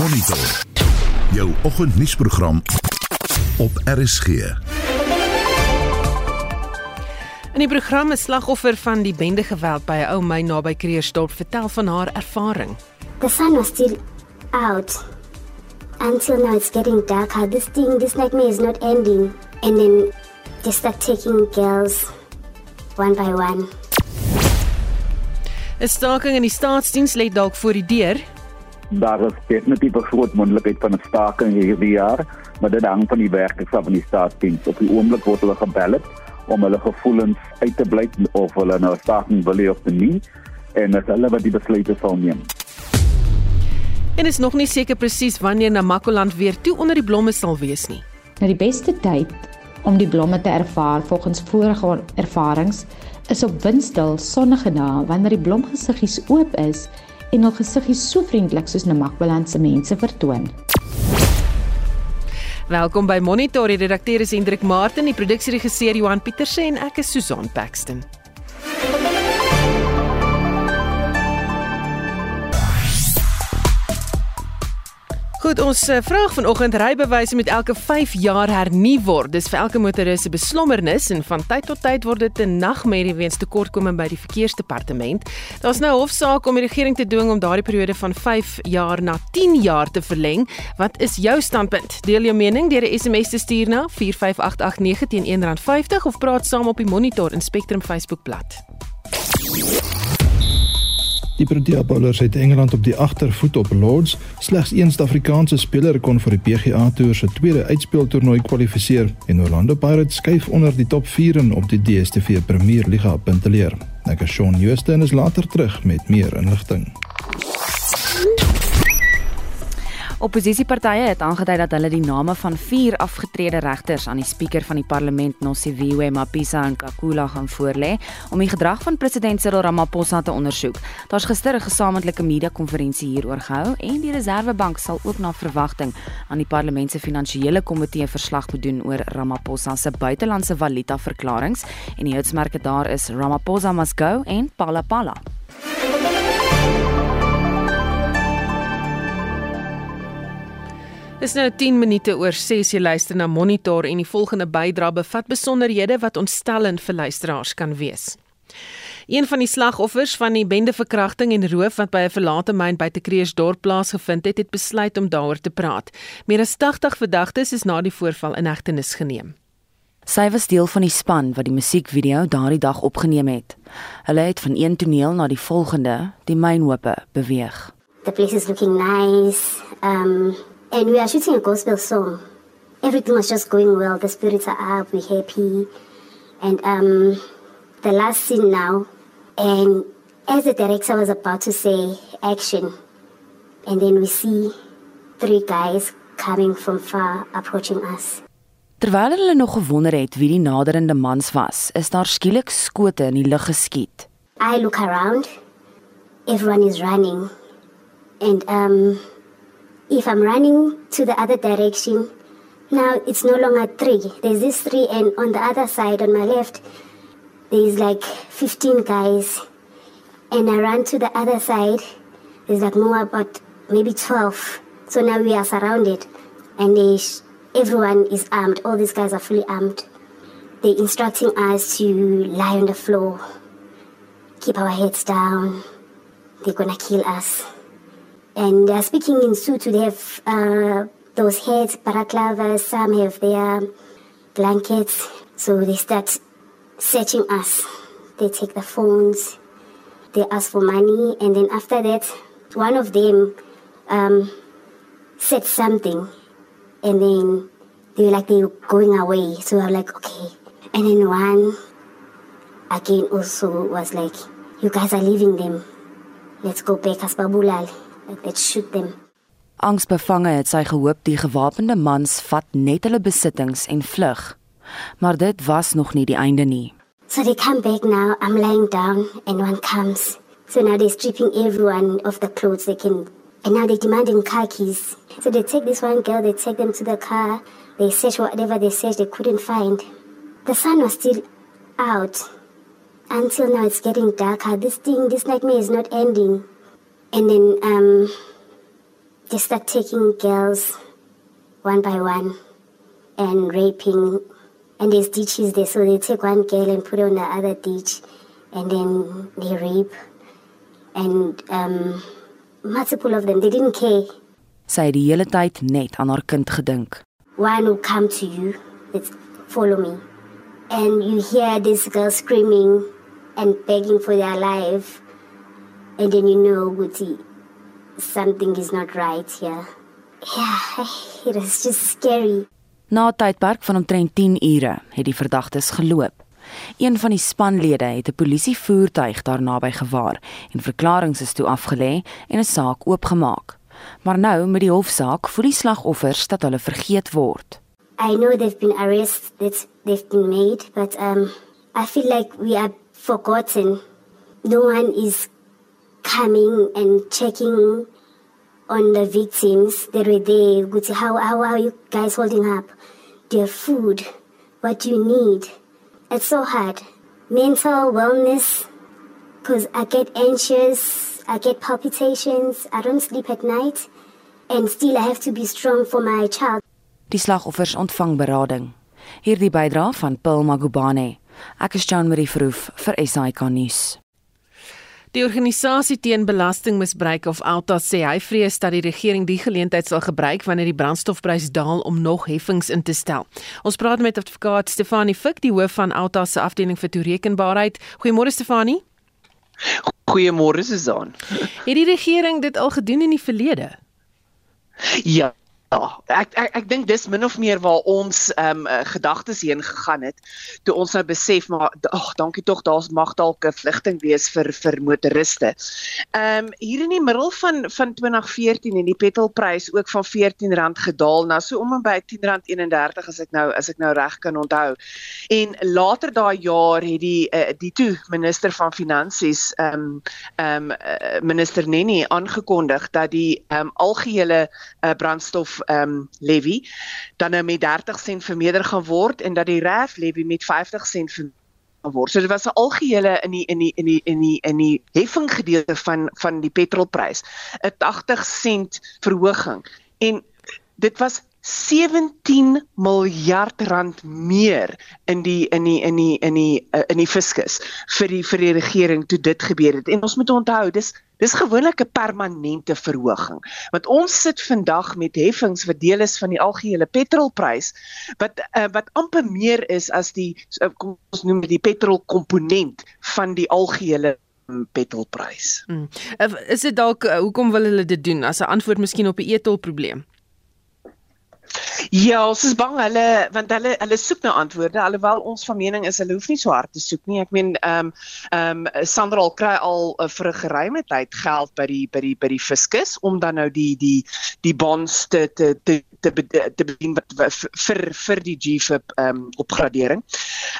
Monitor. Jou oggendnuusprogram op RSG. In die program 'n slagoffer van die bendegeweld by 'n ou myn naby Kreersdorp vertel van haar ervaring. The sun was still out until now it's getting darker. This thing, this nightmare is not ending. And then they start taking girls one by one. 'n Staking in die staatsdiens lê dalk voor die deur. Daar is definitief 'n groot moontlikheid van 'n staking hierdie jaar, maar dit hang van die werkers van die staatsdiens. Op die oomblik word hulle gebel om hulle gevoelens uit te blyk of hulle nou staking wil hê of nie en dit hulle wat die besluite sal neem. En is nog nie seker presies wanneer Namakoland weer toe onder die blomme sal wees nie. Nou die beste tyd om die blomme te ervaar volgens vorige ervarings is op windstil sonnige dae wanneer die blomgesiggies oop is en hul gesiggies so vriendelik soos Namakwaland se mense vertoon. Welkom by Monitor, die redakteur is Hendrik Martin, die produksieregisseur Johan Pieterse en ek is Susan Paxton. Goed, ons uh, vraag vanoggend rybewyse met elke 5 jaar hernu word. Dis vir elke motoris 'n beslommernis en van tyd tot tyd word dit 'n nagmerrie weens tekortkominge by die verkeersdepartement. Daar's nou hofsaak om die regering te dwing om daardie periode van 5 jaar na 10 jaar te verleng. Wat is jou standpunt? Deel jou mening deur 'n SMS te stuur na 45889 teen R1.50 of praat saam op die Monitor en Spectrum Facebookblad. Die Protea Bowlers het Engeland op die agtervoet op Lords. Slegs een Suid-Afrikaanse speler kon vir die PGA Tour se tweede uitspeltoernooi kwalifiseer en Orlando Pirates skuif onder die top 4 in op die DStv Premier Liga punteleer. Ek is Shaun Houston is later terug met meer inligting. Opposisiepartye het aangedui dat hulle die name van vier afgetrede regters aan die spreker van die parlement, Nosiviwe Mapisa en Kakula gaan voorlê om die gedrag van president Cyril Ramaphosa te ondersoek. Daar's gister 'n gesamentlike media-konferensie hieroor gehou en die Reserwebank sal ook na verwagting aan die parlement se finansiële komitee verslag bedoen oor Ramaphosa se buitelandse valuta verklaringe en die houtsmerke daar is Ramaphosa must go en Pala Pala. Dis nou 10 minute oor 6 jy luister na Monitor en die volgende bydra bevat besonderhede wat ontstellend vir luisteraars kan wees. Een van die slagoffers van die bendeverkrachting en roof wat by 'n verlate myn by Tekreersdorp plaasgevind het, het besluit om daaroor te praat. Meer as 80 verdagtes is na die voorval in hegtenis geneem. Sy was deel van die span wat die musiekvideo daardie dag opgeneem het. Hulle het van een toneel na die volgende, die mynhope, beweeg. The place is looking nice. Um and we are shooting a gospel song. Everything was just going well. The spirits are up. We're happy. And um, the last scene now, and as the director was about to say action, and then we see three guys coming from far approaching us. Terwyl hulle nog gewonder het wie die naderende mans was, is daar skielik skote in die lug geskiet. I look around. Everyone is running. And um if I'm running to the other direction, now it's no longer three. There's this three, and on the other side, on my left, there's like 15 guys. And I run to the other side, there's like more about maybe 12. So now we are surrounded, and they everyone is armed. All these guys are fully armed. They're instructing us to lie on the floor, keep our heads down. They're gonna kill us and they're speaking in Sutu. They have uh, those heads, paraclavas, some have their blankets. So they start searching us. They take the phones, they ask for money, and then after that, one of them um, said something, and then they were like they were going away. So I'm like, okay. And then one again also was like, you guys are leaving them. Let's go back as Babulal. Let's shoot them. Angsbevange het sy gehoop die gewapende mans vat net hulle besittings en vlug. Maar dit was nog nie die einde nie. So they come back now. I'm lying down and one comes. So now they're stripping everyone of the clothes they can. And now they're demanding car keys. So they take this one girl, they take them to the car. They search whatever they search, they couldn't find. The sun was still out. Until now it's getting darker. This thing, this nightmare is not ending. And then um, they start taking girls one by one and raping. And there's ditches there, so they take one girl and put her on the other ditch, and then they rape. And um, multiple of them, they didn't care. Sy het die hele tyd net aan haar kind gedink. One will come to you, it's follow me. And you hear this girl screaming and begging for their life. And then you know, Guti, something is not right here. Yeah, it was just scary. Na 'n tydperk van omtrent 10 ure het die verdagtes geloop. Een van die spanlede het 'n polisievoertuig daar naby gewaar en verklaringe is toe afgelê en 'n saak oopgemaak. Maar nou met die hofsaak voel die slagoffers dat hulle vergeet word. I know they've been arrested, that they've been made, but um, I feel like we are forgotten. No one is coming and checking on the victims that were there. Good, How, how are you guys holding up? Their food. What you need? It's so hard. Mental wellness, because I get anxious, I get palpitations, I don't sleep at night, and still I have to be strong for my child. Die slagoffers ontvang berading. Hierdie bydra van Pil Magubane. Ek is Jean Marie Verhoef vir SAK nuus. Die organisasie teen belastingmisbruik of Alta sê hy vrees dat die regering die geleentheid sal gebruik wanneer die brandstofprys daal om nog heffings in te stel. Ons praat met advokaat Stefanie Fik, die hoof van Alta se afdeling vir toerekenbaarheid. Goeiemôre Stefanie. Goeiemôre Susan. Het die regering dit al gedoen in die verlede? Ja, Ja, ek ek ek dink dis min of meer waar ons ehm um, gedagtes heen gegaan het toe ons nou besef maar ag dankie tog daar's mag dalk 'n vlugting wees vir vir motoriste. Ehm um, hier in die middel van van 2014 en die petrolprys ook van R14 gedaal na so om en by R10.31 as ek nou as ek nou reg kan onthou. En later daai jaar het die uh, die toe minister van finansies ehm um, ehm um, uh, minister Nenny aangekondig dat die ehm um, algehele uh, brandstof um, levy dan nou met 30 sent vermeerder gaan word en dat die RAF levy met 50 sent vermeerder word. So dit was 'n algehele in die in die in die in die in die heffing gedeelte van van die petrolprys, 'n 80 sent verhoging. En dit was 17 miljard rand meer in die in die in die in die uh, in die fiskus vir die vir die regering toe dit gebeur het. En ons moet onthou, dis dis gewoonlik 'n permanente verhoging. Want ons sit vandag met heffings wat deel is van die algehele petrolprys wat uh, wat amper meer is as die uh, kom ons noem dit die petrolkomponent van die algehele mm, petrolprys. Hmm. Is dit dalk uh, hoekom wil hulle dit doen as 'n antwoord miskien op 'n etolprobleem? Ja, ons is bang hulle want hulle hulle soek na antwoorde alhoewel ons van mening is hulle hoef nie so hard te soek nie. Ek meen ehm um, ehm um, Sandra al kry al uh, vir 'n geruime tyd geld by die by die by die fiskus om dan nou die die die bonds te te te te te bedien wat vir vir die GFIP ehm um, opgradering.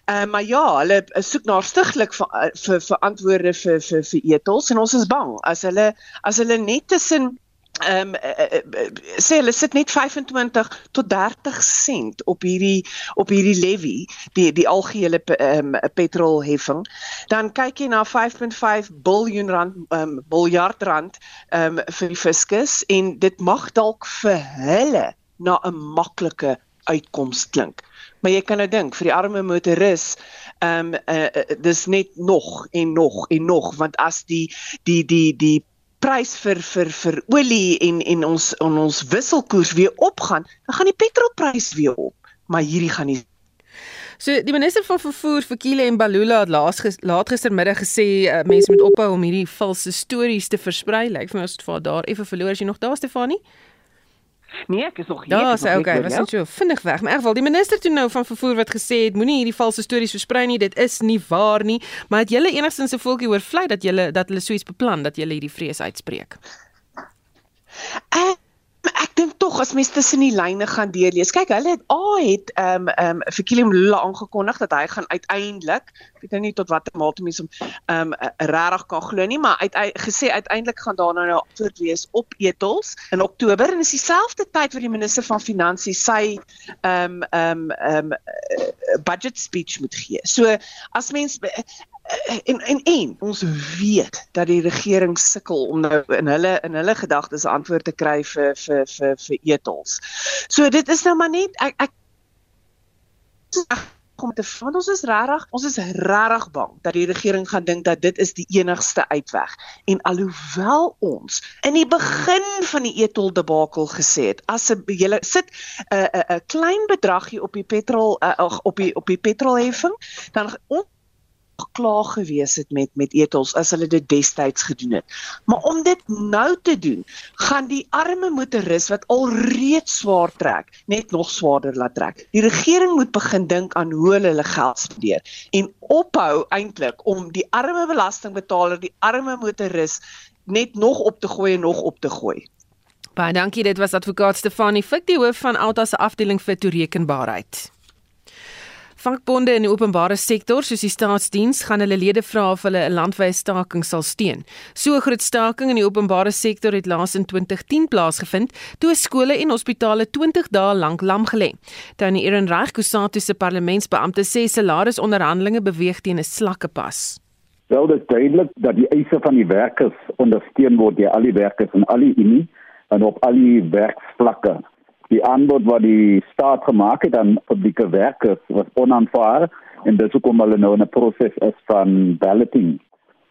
Ehm um, maar ja, hulle soek na stiglik vir eh, vir vir antwoorde vir vir vir etels en ons is bang as hulle as hulle net tussen ehm um, sê hulle sit net 25 tot 30 sent op hierdie op hierdie levy die die algehele ehm um, petrolheffing. Dan kyk jy na 5.5 biljoen rand ehm um, miljard rand ehm um, vir die fiskus en dit mag dalk vir hulle na 'n maklike uitkoms klink. Maar jy kan nou dink vir die arme motoris ehm um, uh, uh, dis net nog en nog en nog want as die die die die prys vir vir vir olie en en ons on ons wisselkoers weer opgaan, dan gaan die petrolprys weer op. Maar hierdie gaan nie So die minister van vervoer vir Kile en Balula het laas ges, laat gistermiddag gesê uh, mense moet ophou om hierdie valse stories te versprei. Lyk vir my as dit vir daar effe verloor as jy nog daar Stefanie. Nee, ek is nog hier. Ja, sê okay, was net so vinnig weg. Maar in geval die minister toe nou van vervoer wat gesê het moenie hierdie valse stories versprei nie. Dit is nie waar nie. Maar het julle enigstens 'n voeltjie oor vlei dat julle dat hulle so iets beplan dat julle hierdie vrees uitspreek? Ek ek dink tog as mens tussen die lyne gaan deurlees. Kyk, hulle het A het ehm um, ehm um, vir Kilian Lula aangekondig dat hy gaan uiteindelik, ek weet nou nie tot watter mate mense hom ehm um, regtig kan glo nie, maar uit, gesê uiteindelik gaan daar nou 'n nou antwoord wees op etels in Oktober en is dieselfde tyd wat die minister van finansies sy ehm um, ehm um, ehm um, budget speech moet gee. So as mens en en en ons weet dat die regering sukkel om nou in hulle in hulle gedagtes antwoord te kry vir vir vir vir etels. So dit is nou maar net ek ek om te vind ons is regtig ons is regtig bang dat die regering gaan dink dat dit is die enigste uitweg en alhoewel ons in die begin van die etol debakel gesê het as 'n jy sit 'n 'n klein bedragie op die petrol uh, op die op die petrolheffing dan on, klaar gewees het met met etels as hulle dit destyds gedoen het. Maar om dit nou te doen, gaan die arme motoris wat alreeds swaar trek, net nog swaarder laat trek. Die regering moet begin dink aan hoe hulle hulle geld spandeer en ophou eintlik om die arme belastingbetaler, die arme motoris net nog op te gooi en nog op te gooi. Baie dankie, dit was advokaat Stefanie Fik, die hoof van Alta se afdeling vir toerekenbaarheid. Vakbonde in die openbare sektor soos die staatsdiens gaan hulle lede vra of hulle 'n landwyse staking sal steun. So 'n groot staking in die openbare sektor het laas in 2010 plaasgevind toe skole en hospitale 20 dae lank lam gelê. Tony Ehrenreich, Kusatu se parlementsbeampte sê salarisonderhandelinge beweeg teen 'n slakke pas. Wel dit duidelik dat die eise van die werkers ondersteun word deur al die werkers en al die unie en op al die werksvlakke die aanbod wat die staat gemaak het aan publieke werkers was onaanvaar en dit hoekom hulle nou in 'n proses is van balloting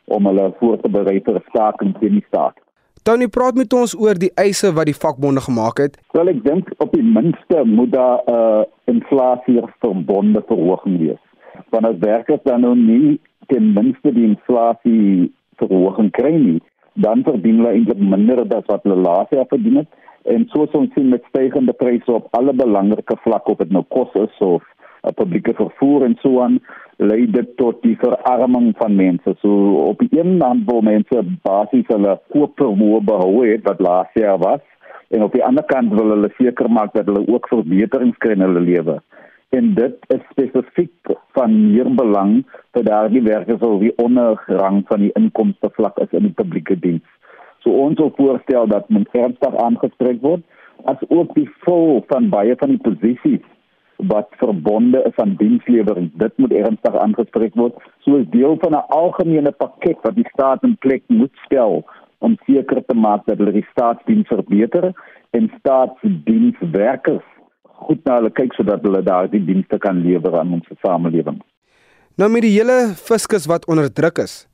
om hulle voor te berei vir 'n staking teen die staat. Tony praat met ons oor die eise wat die vakbonde gemaak het. Wel ek dink op die minste moet daar 'n uh, inflasie verbonde verhoging wees. Want as werkers dan nou nie ten minste die inflasie verhoging kry nie, dan verdien hulle eintlik minder as wat hulle laas jaar verdien het en soos ons sien met stygende pryse op alle belangrike vlakke of dit nou kos is of 'n publieke vervoer en so aan lei dit tot die verarming van mense. So op die een hand wil mense basies hulle koopvermoë behou het wat laas jaar was en op die ander kant wil hulle seker maak dat hulle ook verbeterings kry in hulle lewe. En dit is spesifiek van meer belang vir daardie werkers wat die onderrang van die inkomste vlak is in die publieke diens. So ons voorstel dat men ernstig aangespreek word as ook die vol van baie van die posisies wat verbonde is aan dienslewering. Dit moet ernstig aangespreek word soos deel van 'n algemene pakket wat die staat in plek moet stel om seker te maak dat hulle die staatsdiens verbeter en staatsdienswerkers goed na hulle kyk sodat hulle daardie dienste kan lewer aan ons samelewing. Nou met die hele fiskus wat onder druk is,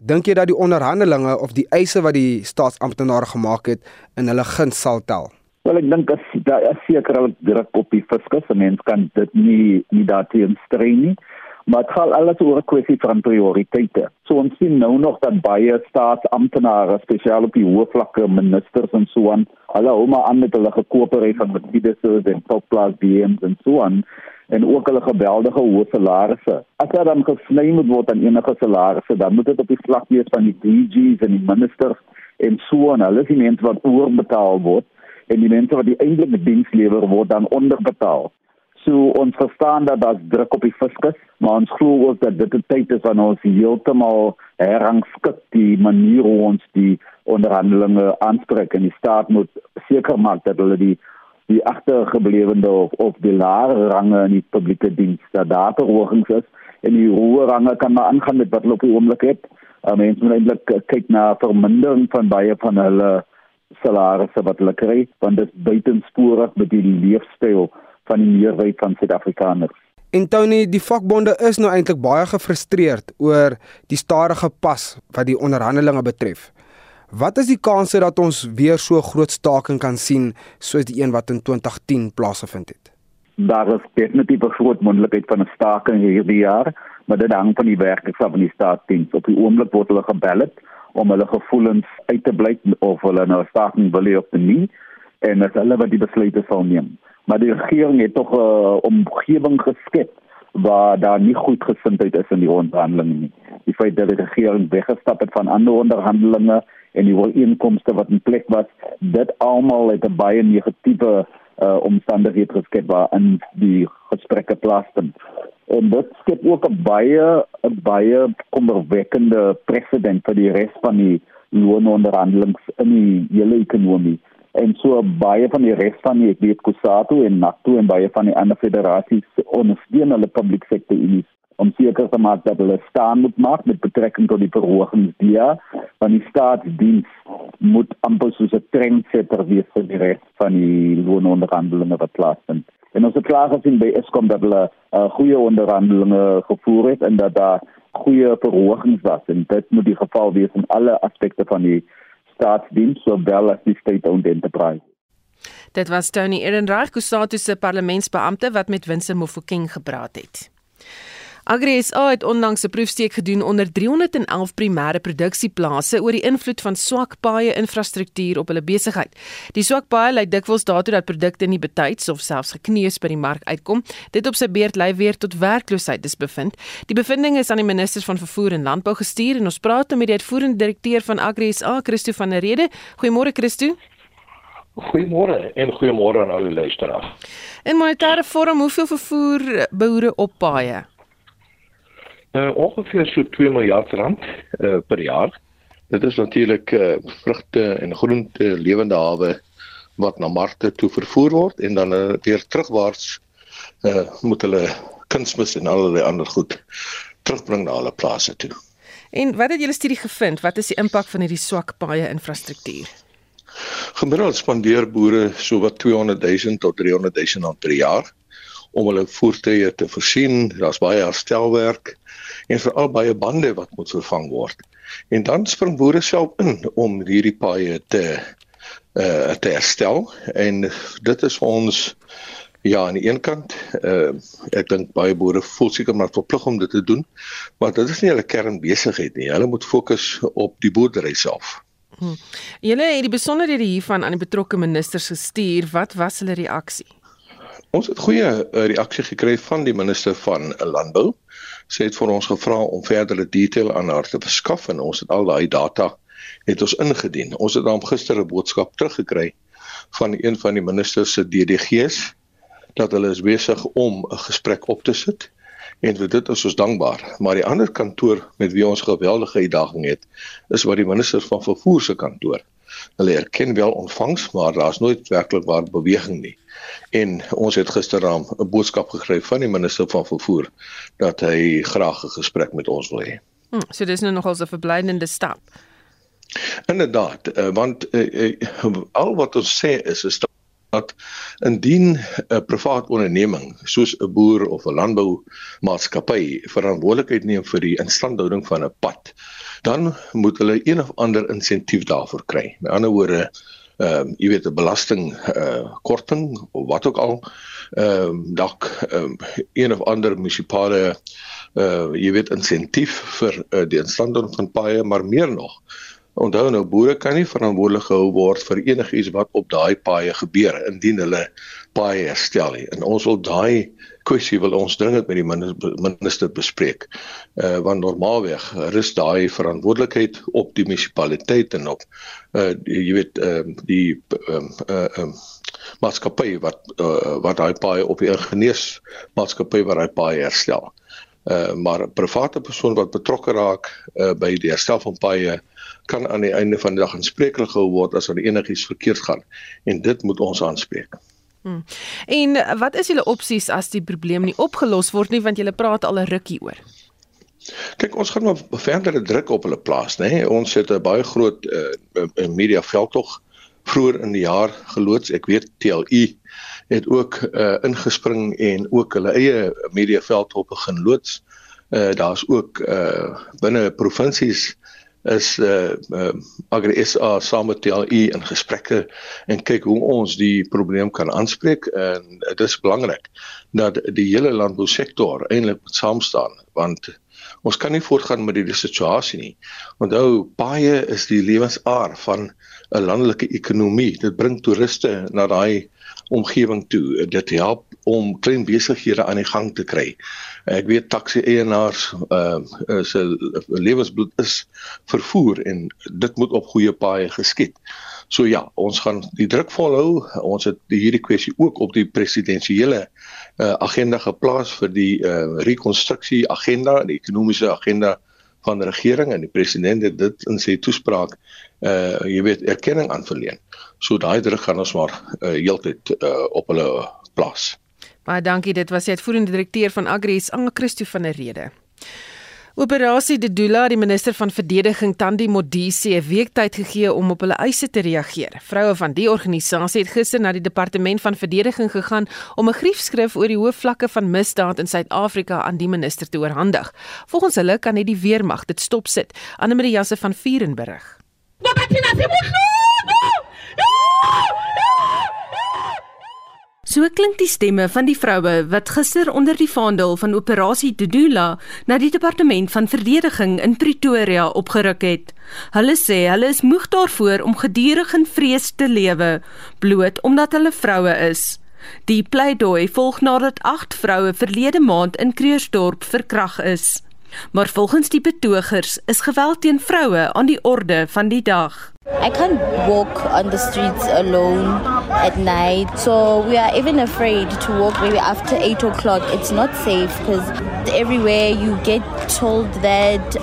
Dink jy dat die onderhandelinge of die eise wat die staatsamptenare gemaak het in hulle guns sal tel? Wel ek dink as daar is sekerlik druk op die fiskus, mens kan dit nie nie daarteen strei nie. Maar dit gaan alles oor 'n kwessie van prioriteite. So ons sien nou nog dat baie staatsamptenare, spesiaal op die hoë vlakke, ministers en so aan, hulle hou maar aan met hulle gekoopery van Mercedes en topklas BM's en so aan en ook hulle geweldige hoë salarisse. As daar dan gesny moet word aan enige salarisse, dan moet dit op die vlak wees van die DG's en die ministers en so aan. Hulle is die mense wat oorbetaal word en die mense wat die eintlike diens lewer word dan onderbetaal. So ons verstaan dat daar druk op die fiskus, maar ons glo ook dat dit 'n tyd is wanneer ons heeltemal herrangskik die manier hoe ons die onderhandelinge aanspreek en die staat moet seker maak dat hulle die die agtergeblewende of of die lae range in die publieke diens dat daar verhogings is en die hoë range kan maar aangaan met wat hulle op die oomblik het. Uh, mense moet eintlik kyk na vermindering van baie van hulle salarisse wat hulle kry want dit is buitensporig met die leefstyl van die meerderheid van Suid-Afrikaners. En Tony, die vakbonde is nou eintlik baie gefrustreerd oor die stadige pas wat die onderhandelinge betref. Wat is die kanse dat ons weer so groot staking kan sien soos die een wat in 2010 plaasgevind het? Daar is definitief 'n groot moontlikheid van 'n staking hierdie jaar, maar dit hang van die werkers van die staatsdiens. Op die oomblik word hulle gebel om hulle gevoelens uit te blyk of hulle nou 'n staking wil hê of nie en dit is hulle wat die besluite sal neem. Maar die regering het tog 'n uh, omgewing geskep waar daar nie goed gesindheid is in die onderhandelinge nie. Die feit dat die regering weggestap het van ander onderhandelinge en die ooreenkomste wat in plek was, dit almal het 'n baie negatiewe uh, omstandighede geskep waarin die gesprekke plaasvind. En dit skep ook 'n baie 'n baie kommerwekkende presedent vir die res van die loononderhandelings in die hele ekonomie. En so baie van die res van die ek weet Kusatu en NATO en baie van die ander federasies ondersteun hulle public sector unies om seker te maak dat hulle staan moet maak met betrekking tot die verhogings dia van die staatsdiens moet amper soos 'n trendsetter wees vir die res van die loononderhandelinge wat plaasvind. En ons het klaar gesien by Eskom dat hulle uh, goeie onderhandelinge gevoer het en dat daar goeie verhogings was en dit moet die geval wees in alle aspekte van die staatsdiens sowel as die state-owned enterprise. Dit was Tony Ehrenreich, Kusatu se parlementsbeampte wat met Winse Mofokeng gepraat het. Agri SA het onlangs 'n proefsteek gedoen onder 311 primêre produksieplase oor die invloed van swak paaie infrastruktuur op hulle besigheid. Die swak paaie lei dikwels daartoe dat produkte nie betyds of selfs gekneus by die mark uitkom. Dit op sy beurt lei weer tot werkloosheid, dis bevind. Die bevindinge is aan die minister van vervoer en landbou gestuur en ons praat nou met die uitvoerende direkteur van Agri SA, Christo van der Rede. Goeiemôre Christo. Goeiemôre en goeiemôre aan al die luisteraars. In monetaire vorm, hoeveel vervoer boere op paaie? Uh, ongeveer so 2 miljard rand uh, per jaar. Dit is natuurlik uh, vrugte en groente, lewende hawe wat na markte toe vervoer word en dan uh, weer terugwaarts uh, moet hulle kunsmis en allerlei ander goed terugbring na hulle plase toe. En wat het julle studie gevind? Wat is die impak van hierdie swak paaie infrastruktuur? Gemiddeld spandeer boere so wat 200 000 tot 300 000 rand per jaar om hulle voertuie te voorsien. Daar's baie herstelwerk en veral baie bande wat moet vervang word. En dan spring boere self in om hierdie paaie te uh te herstel en dit is ons ja aan die een kant uh ek dink baie boere voel seker maar verplig om dit te doen maar dit is nie hulle kernbesigheid nie hulle moet fokus op die boerdery self. Hm. Julle het die besonderhede hiervan aan die betrokke ministers gestuur. Wat was hulle reaksie? Ons het goeie uh, reaksie gekry van die minister van landbou. Sy het vir ons gevra om verdere detail aan haar te verskaf en ons het al daai data het ons ingedien. Ons het dan gister 'n boodskap teruggekry van een van die ministers se DDG's dat hulle is besig om 'n gesprek op te sit en vir dit is ons dankbaar. Maar die ander kantoor met wie ons geweldige uitdaging het, is wat die minister van vervoer se kantoor. Hulle erken wel ontvangs, maar daar's nooit werklik waar beweging nie. En ons het gisteraand 'n boodskap gekry van die minister van vervoer dat hy graag 'n gesprek met ons wil hê. Hm, so dis nou nogal 'n verblydende stap. Inderdaad, uh, want uh, uh, al wat ons sê is is dat indien 'n privaat onderneming soos 'n boer of 'n landboumaatskappy verantwoordelikheid neem vir die instandhouding van 'n pad, dan moet hulle een of ander insentief daarvoor kry. Met ander woorde, ehm um, jy weet 'n belasting uh, korting of wat ook al ehm um, dalk um, een of ander munisipale uh jy weet insentief vir uh, die instandhouding van paaie, maar meer nog Onthou nou boere kan nie verantwoordelik gehou word vir enigiets wat op daai paaie gebeur indien hulle paaie herstel nie. En ons wil daai kwessie wil ons dringend met die minister bespreek. Uh want normaalweg rus daai verantwoordelikheid op die munisipaliteit en op uh jy weet uh die ehm uh, uh, uh, maatskappy wat uh, wat daai paaie op die genees maatskappy wat daai paaie herstel. Uh maar 'n private persoon wat betrokke raak uh by die herstel van paaie kan aan die einde van die dag aanspreeklik gehou word as er enigiets verkeerd gaan en dit moet ons aanspreek. Hmm. En wat is julle opsies as die probleem nie opgelos word nie want julle praat al 'n rukkie oor? Kyk, ons gaan maar verdere druk op hulle plaas, nê. Nee? Ons het 'n baie groot uh, media veldtog vroeër in die jaar geloods. Ek weet TLU het ook uh, ingespring en ook hulle eie media veldtog begin loods. Uh, Daar's ook uh, binne provinsies is uh, uh Agri SA saam met TLU in gesprekke en kyk hoe ons die probleem kan aanspreek en dit is belangrik dat die hele landbousektor eintlik saam staan want ons kan nie voortgaan met hierdie situasie nie. Onthou baie is die lewensaar van 'n landelike ekonomie. Dit bring toeriste na daai omgewing toe. Dit help om klein besighede aan die gang te kry. Ek weet taxi eienaars uh se lewensbloed is vervoer en dit moet op goeie paaie geskied. So ja, ons gaan die druk volhou. Ons het hierdie kwessie ook op die presidensiële uh agenda geplaas vir die uh rekonstruksie agenda, die ekonomiese agenda van die regering en die president het dit in sy toespraak uh jy weet erkenning aanverleen. So daai druk gaan ons maar uh heeltyd uh op hulle plaas. Baie dankie. Dit was die uitvoerende direkteur van Agri SA, Christo van der Rede. Operasie Dedula, die minister van verdediging Tandi Modise, 'n week tyd gegee om op hulle eise te reageer. Vroue van die organisasie het gister na die departement van verdediging gegaan om 'n griefskrif oor die hoë vlakke van misdaad in Suid-Afrika aan die minister te oorhandig. Volgens hulle kan net die weermag dit stopsit. Anne Marie Jansen van Vuren berig. So klink die stemme van die vroue wat gister onder die vaandel van operasie Dudula na die departement van verdediging in Pretoria opgeruk het. Hulle sê hulle is moeg daarvoor om gedurig in vrees te lewe bloot omdat hulle vroue is. Die pleidooi volg nadat 8 vroue verlede maand in Kreersdorp verkrag is. Maar volgens die betogers is geweld teen vroue aan die orde van die dag. I can't walk on the streets alone at night, so we are even afraid to walk maybe after 8 o'clock. It's not safe because everywhere you get told that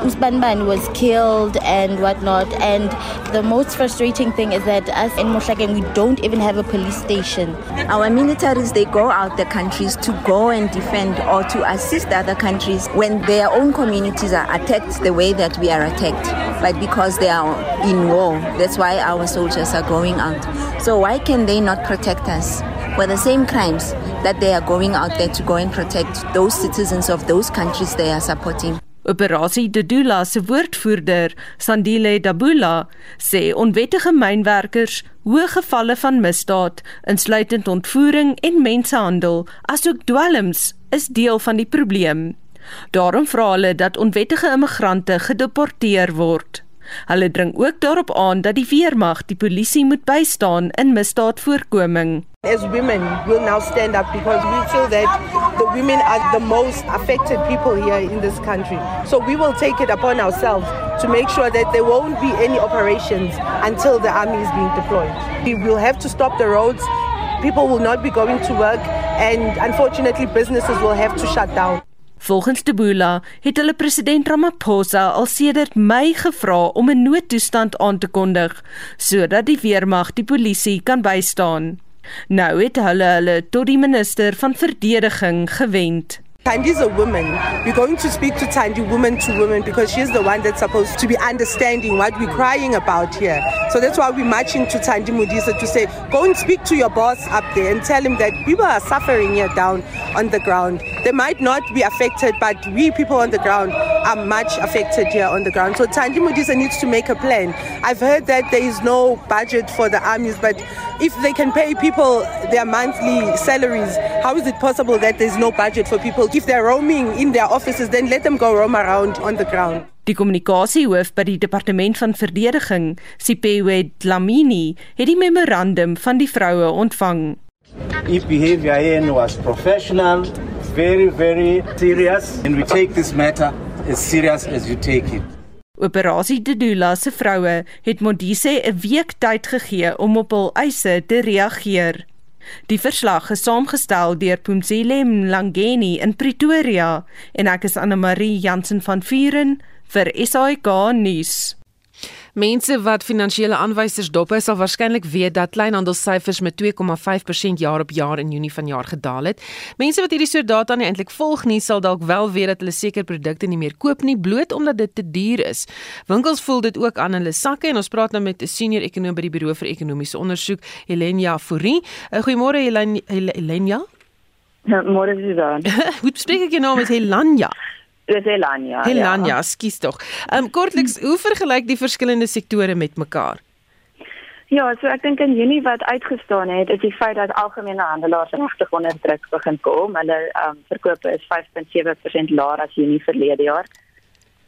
Usbanban was killed and whatnot. And the most frustrating thing is that us in Moshagen, we don't even have a police station. Our militaries, they go out the countries to go and defend or to assist other countries when their own communities are attacked the way that we are attacked. But because they are in war. That's why our soldiers are going out. So why can they not protect us? For the same crimes that they are going out there to go and protect those citizens of those countries they are supporting. Operasie Dudula se woordvoerder, Sandile Dabula, sê onwettige mynwerkers, hoë gevalle van misdaad, insluitend ontvoering en mensenhandel, asook dwelms, is deel van die probleem. Daarom vra hulle dat onwettige immigrante gedeporteer word. Hulle dring ook daarop aan dat die weermag die polisie moet bystaan in misdaadvoorkoming. As women, we'll now stand up because we feel that the women are the most affected people here in this country. So we will take it upon ourselves to make sure that there won't be any operations until the army is being deployed. We will have to stop the roads. People will not be going to work and unfortunately businesses will have to shut down. Volgens De Bula het hulle president Ramaphosa al sedert Mei gevra om 'n noodtoestand aan te kondig sodat die weermag die polisie kan bystaan. Nou het hulle hulle tot die minister van verdediging gewend. Tandy is a woman. We're going to speak to Tandy woman to woman because she's the one that's supposed to be understanding what we're crying about here. So that's why we're marching to Tandy Mudisa to say, go and speak to your boss up there and tell him that people are suffering here down on the ground. They might not be affected, but we people on the ground are much affected here on the ground. So Tandy Mudisa needs to make a plan. I've heard that there is no budget for the armies, but if they can pay people their monthly salaries, how is it possible that there's no budget for people? If they're roaming in their offices, then let them go roam around on the ground. Die kommunikasiehoof by die departement van verdediging, Sipewe Dlamini, het die memorandum van die vroue ontvang. If behavior here was professional, very very serious and we take this matter as serious as you take it. Operasie Dedula se vroue het Modise 'n week tyd gegee om op hul eise te reageer. Die verslag is saamgestel deur Pumzile Mlangeni in Pretoria en ek is Anne Marie Jansen van Vuren vir SAK nuus. Mense wat finansiële aanwysers dop is, sal waarskynlik weet dat kleinhandelssyfers met 2,5% jaar op jaar in Junie vanjaar gedaal het. Mense wat hierdie soort data nie eintlik volg nie, sal dalk wel weet dat hulle sekere produkte nie meer koop nie bloot omdat dit te duur is. Winkels voel dit ook aan hulle sakke en ons praat nou met 'n senior ekonom by die Buro vir Ekonomiese Onderzoek, Helenia Fourie. Uh, Goeiemôre Helenia. Môre Susan. Hoe spreek ek jou naam? Is Helenia? Dis Elania. Elania, ja. skus tog. Ehm um, kortliks, hoe vergelyk die verskillende sektore met mekaar? Ja, so ek dink in Junie wat uitgestaan het, is die feit dat algemene handelaars regtig onder druk begin kom. Hulle ehm um, verkope is 5.7% laer as Junie verlede jaar.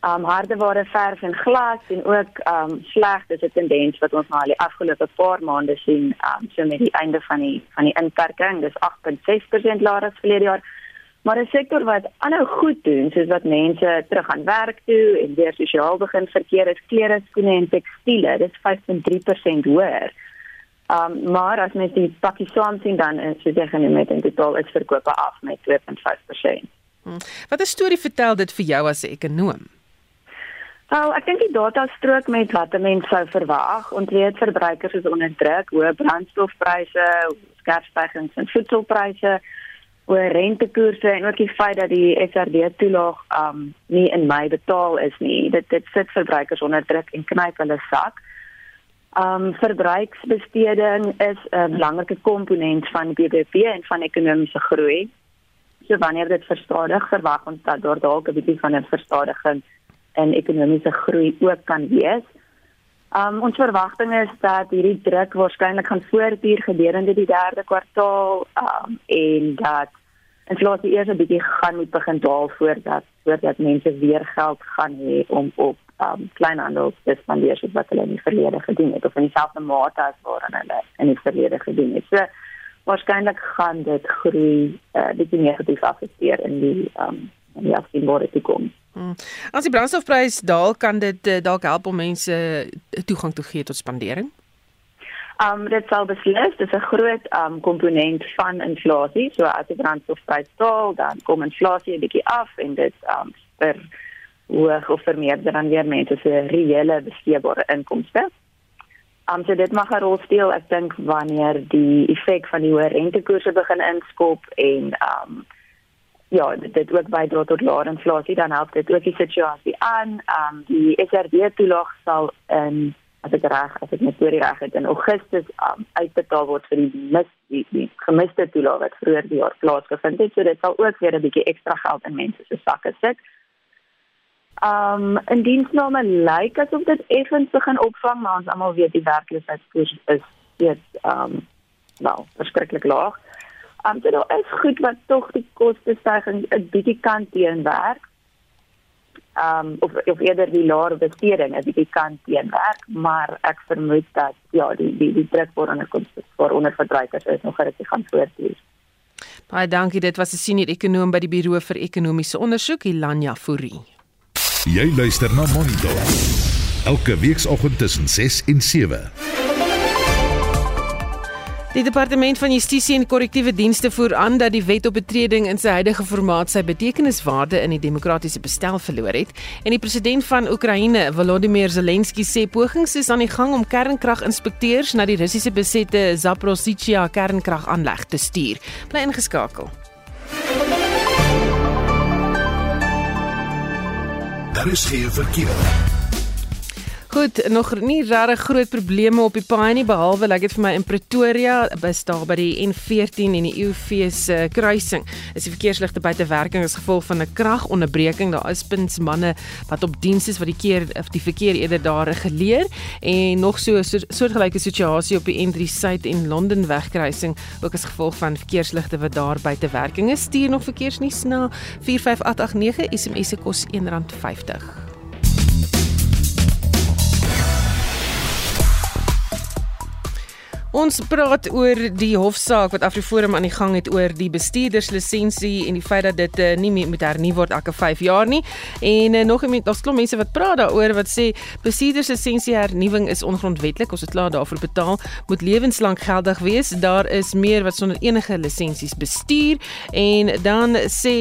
Ehm um, hardeware, verf en glas en ook ehm um, sleg, dis 'n tendens wat ons nou al die afgelope paar maande sien, ehm um, so met die einde van die van die inperking, dis 8.6% laer as verlede jaar. Maar 'n sektor wat aanhou goed doen, soos wat mense terug aan werk toe en weer sosiaal begin verkeer, is klere, skoene en tekstiele. Dit is 5.3% hoër. Um maar as mens die pakkie saam sien dan is dit genoem met in totaal is verkope af met 2.5%. Hmm. Wat 'n storie vertel dit vir jou as 'n ekonom? Wel, ek dink die data strook met wat mense sou verwag. Ons weet verbruikers is onder druk, hoë brandstofpryse, skerp stygings in voedselpryse oor rentekoerse en ook die feit dat die SRD toelaag um nie in Mei betaal is nie. Dit dit sit verbruikers onder druk en knyp hulle sak. Um verbruiksbesteding is 'n belangrike komponent van die BBP en van ekonomiese groei. So wanneer dit verstadig, verwag ons dat daar dalk 'n bietjie van 'n verstadiging in ekonomiese groei ook kan wees. Um ons verwagting is dat hierdie druk waarskynlik gaan voortduur gedurende die derde kwartaal um en dat inflasie eers 'n bietjie gaan moet begin daal voordat voordat mense weer geld gaan hê om op um kleinhandel te spandeer soos wat hulle in die verlede gedoen het of in dieselfde mate as waarin hulle in die verlede gedoen het. So waarskynlik gaan dit groei uh, bietjie negatief afekteer in die um in die afsienbare toekoms. Hmm. As die brandstofprys daal, kan dit uh, dalk help om mense uh, toegang te gee tot spandering. Um dit sal beslis, dit is 'n groot um komponent van inflasie. So as die brandstofprys daal, dan kom inflasie 'n bietjie af en dit um vir hoog of vermeerder dan weer mense se reële besteedbare inkomste. Um so dit mag 'n rol speel ek dink wanneer die effek van die hoë rentekoerse begin inskop en um ja, dit dit ook bydra tot laer inflasie, dan help dit ook die situasie aan. Ehm um, die SRD toelaag sal in as ek reg, as ek net oor die reg het in Augustus um, uitbetaal word vir die mis die, die gemiste toelaag wat vroeër die jaar plaasgevind het. So dit sal ook weer 'n bietjie ekstra geld in mense se sakke sit. Ehm um, in diensname lyk asof dit effens begin opvang, maar ons almal weet die werkloosheidskoers is steeds ehm um, wel verskriklik laag. Um, so daar is goed wat tog die kostestygings 'n bietjie kan teenwerk. Um of of eerder die laer besteding 'n bietjie kan teenwerk, maar ek vermoed dat ja, die die die druk vir onder vir onder verbruikers is nog regtig gaan voortduur. Baie dankie, dit was 'n senior ekonom by die Buro vir Ekonomiese Ondersoek, Ilanya Fourie. Jy luister na Monitor. Elke weekoggend tussen 6 en 7. Die departement van Justisie en Korrektiewe Dienste voer aan dat die wet op betreding in sy huidige formaat sy betekeniswaarde in die demokratiese bestel verloor het en die president van Oekraïne, Volodymyr Zelensky, sê pogings is aan die gang om kernkraginspekteurs na die Russiese besette Zaporizhzhia kernkragaanleg te stuur. Bly ingeskakel. Daar is geen verkeer. Goed, nog nie regtig groot probleme op die paai nie behalwe ek het vir my in Pretoria bus daar by die N14 en die UV se kruising. Is die verkeersligte buite werking as gevolg van 'n kragonderbreking. Daar is pins manne wat op diens is wat die keer of die verkeer eerder daar reguleer en nog so 'n soortgelyke situasie op die N3 Suid en Londen wegkruising ook as gevolg van verkeersligte wat daar buite werking is. Stuur nog verkeersnuus na 45889 SMS se kos R1.50. Ons praat oor die hofsaak wat Afriforum aan die gang het oor die bestuurderslisensie en die feit dat dit uh, nie meer moet hernu word elke 5 jaar nie. En uh, nog iemand, daar's klop mense wat praat daaroor wat sê bestuurderslisensie hernuwing is ongrondwetlik. Ons het klaar daarvoor betaal, moet lewenslank geldig wees. Daar is meer wat sonder enige lisensies bestuur en dan sê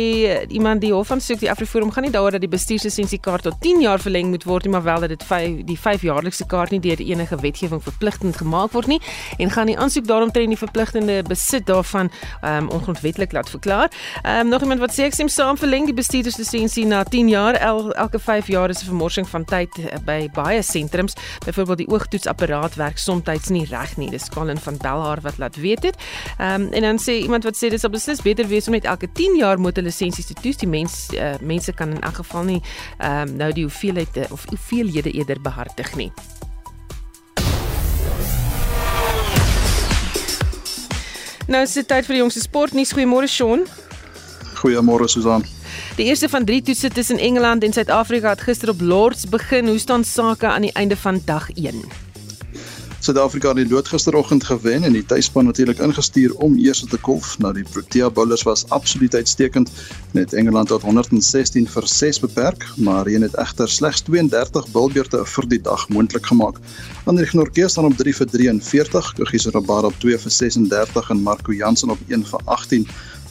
iemand die hof aansoek die Afriforum gaan nie daaroor dat die bestuurslisensiekaart tot 10 jaar verleng moet word nie, maar wel dat dit 5 die 5 jaarlikse kaart nie deur enige wetgewing verpligtend gemaak word nie en gaan die aansoek daaromtrent die verpligtende besit daarvan um, ongrondwetlik laat verklaar. Ehm um, nog iemand wat sê ek stem saam verleng die bestuurderslisensie na 10 jaar El, elke 5 jaar is 'n vermorsing van tyd eh, by baie sentrums. Byvoorbeeld die oogtoetsapparaat werk soms nie reg nie. Dis Colin van Belhar wat laat weet dit. Ehm um, en dan sê iemand wat sê dis op beslis beter wees om net elke 10 jaar motorlisensies te toets. Die mens uh, mense kan in elk geval nie ehm um, nou die hoeveelheid eh, of hoeveelhede eerder behartig nie. Nou is dit tyd vir die jongste sportnuus. Goeiemôre Shaun. Goeiemôre Susan. Die eerste van 3 toetse tussen Engeland en Suid-Afrika het gister op Lords begin. Hoe staan sake aan die einde van dag 1? Suid-Afrika het die lood gisteroggend gewen en die tuisspan natuurlik ingestuur om eers te kolf. Nou die Protea bowlers was absoluut uitstekend. Net Engeland het 116 vir 6 beperk, maar een het egter slegs 32 bilbeurte vir die dag moontlik gemaak. Ander Gnorke staan op 3 vir 43, Kogisa Rabada op 2 vir 36 en Marco Jansen op 1 vir 18.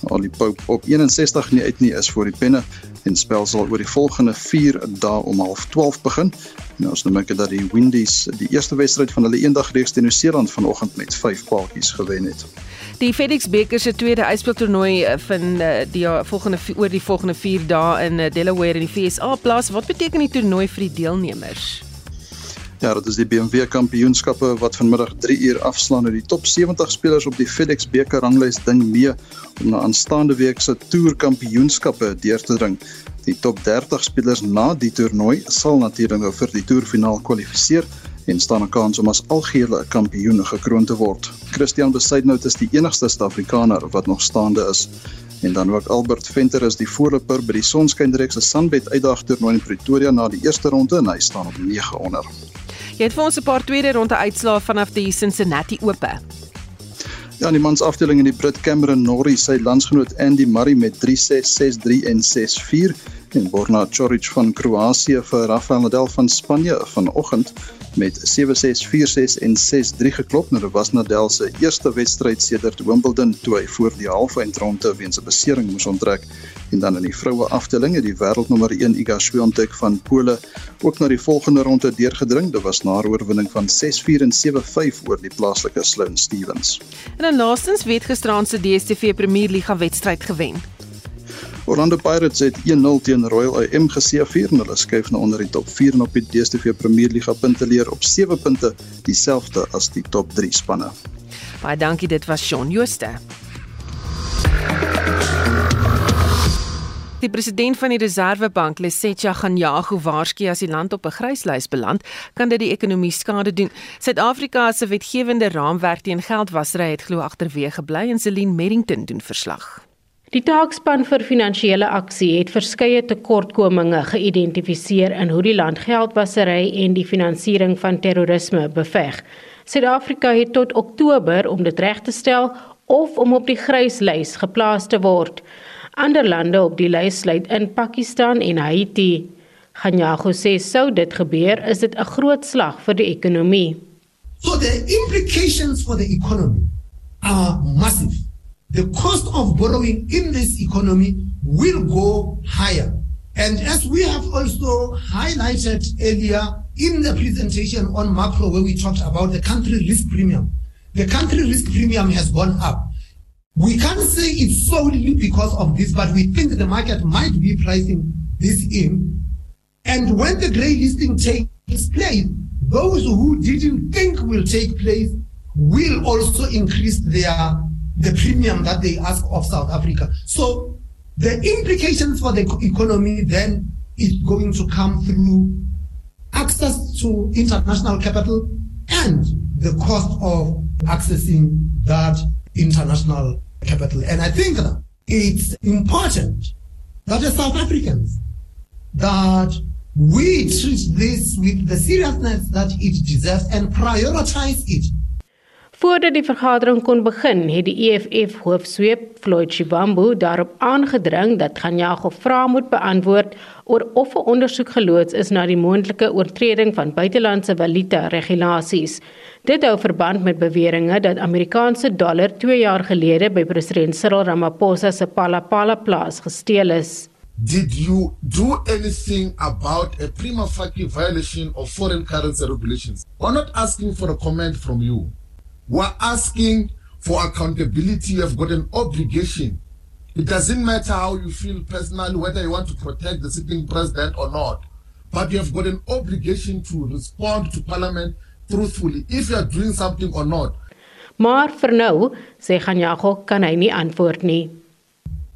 Ali Pope op 61 nie uit nie is vir die penne en spel sal oor die volgende 4 dae om 12:30 begin. Nou ons noem ek dat die Windies die eerste wedstryd van hulle eendag reeks teen Nieu-Seeland vanoggend met 5 paadjies gewen het. Die FedEx beker se tweede yspeeltoernooi eh, vind uh, die volgende oor die volgende 4 dae in Delaware in die FSA plaas. Wat beteken die toernooi vir die deelnemers? Ja, dit is die BMW Kampioenskappe wat vanmiddag 3 uur afslaan en die top 70 spelers op die FedEx beker ranglys ding mee om na aanstaande week se Tour Kampioenskappe deur te dring. Die top 30 spelers na die toernooi sal natuurlik nou vir die toerfinaal kwalifiseer en staan 'n kans om as algehele kampioen gekroon te word. Christian Besuidnout is die enigste Suid-Afrikaner wat nog staande is. En dan ook Albert Venter is die voorloper by die Sonskynreeks se Sunbet uitdag toernooi in Pretoria na die eerste ronde en hy staan op 9 onder. Jy het vir ons 'n paar tweede ronde uitslae vanaf die Cincinnati Ope. Ja, in die mans afdeling in die Brit Cameron Norrie sy landsgenoot Andy Murray met 3-6, 6-3 en 6-4 en Borna Coric van Kroasie vir Rafael Nadal van Spanje vanoggend met 7-6, 4-6 en 6-3 geklop. Nou dit was Nadal se eerste wedstryd sedert Wimbledon toe hy voor die halfeindronde weens 'n besering moes onttrek. En dan in die vroue afdeling het die wêreldnommer 1 Iga Swiatek van Pole ook na die volgende ronde deurgedring. Dit was na oorwinning van 6-4 en 7-5 oor die plaaslike Sloane Stevens. En dan laastens weet gisteraand se DStv Premier Liga wedstryd gewen. Orlando Pirates het 1-0 teen Royal AM geseëvier en hulle skuif nou onder die top 4 en op die DStv Premier Liga punteleer op 7 punte, dieselfde as die top 3 spanne. Baie dankie, dit was Shaun Jooste. Die president van die Reserwebank, Lesetja Ganyago, waarsku as die land op 'n gryslys beland, kan dit die ekonomie skade doen. Suid-Afrika se wetgewende raamwerk teen geldwasery het glo agterweë gebly en Celine Merrington doen verslag. Die taakspan vir finansiële aksie het verskeie tekortkominge geïdentifiseer in hoe die land geldwasery en die finansiering van terrorisme beveg. Suid-Afrika het tot Oktober om dit reg te stel of om op die gryslys geplaas te word. Ander lande op die lys sluit in Pakistan en Haiti. Ganyago sê sou dit gebeur, is dit 'n groot slag vir die ekonomie. So the implications for the economy are massive. The cost of borrowing in this economy will go higher. And as we have also highlighted earlier in the presentation on macro, where we talked about the country risk premium, the country risk premium has gone up. We can't say it's solely because of this, but we think the market might be pricing this in. And when the grey listing takes place, those who didn't think will take place will also increase their the premium that they ask of South Africa. So the implications for the economy then is going to come through access to international capital and the cost of accessing that international capital. And I think that it's important that as South Africans that we treat this with the seriousness that it deserves and prioritize it Voordat die vergadering kon begin, het die EFF hoofsweep Floyd Shibambu daarop aangedring dat Ganyago vra moet beantwoord oor of 'n ondersoek geloods is na die moontlike oortreding van buitelandse valuta regulasies. Dit hou verband met beweringe dat Amerikaanse dollar 2 jaar gelede by president Cyril Ramaphosa se Palapala plaas gesteel is. Did you do anything about a prima facie violation of foreign currency regulations? We're not asking for a comment from you. We're asking for accountability. You have got an obligation. It doesn't matter how you feel personally, whether you want to protect the sitting president or not, but you have got an obligation to respond to Parliament truthfully if you are doing something or not. Maar vir nou, sê Ganyago, kan hy nie antwoord nie.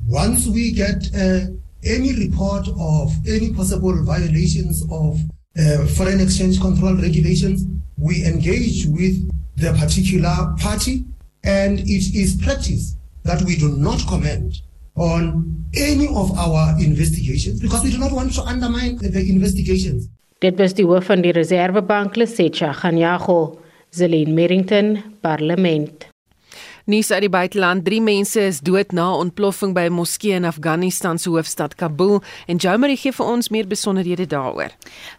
Once we get uh, any report of any possible violations of uh, foreign exchange control regulations, we engage with the particular party, and it is practice that we do not comment on any of our investigations because we do not want to undermine the investigations. Dit was die hoof van die Reservebank, Lesetja Ganyago, Zelin Merrington, Parlement. Nuus uit die buiteland: 3 mense is dood na ontploffing by 'n moskee in Afghanistan se hoofstad Kabul en Jomari gee vir ons meer besonderhede daaroor.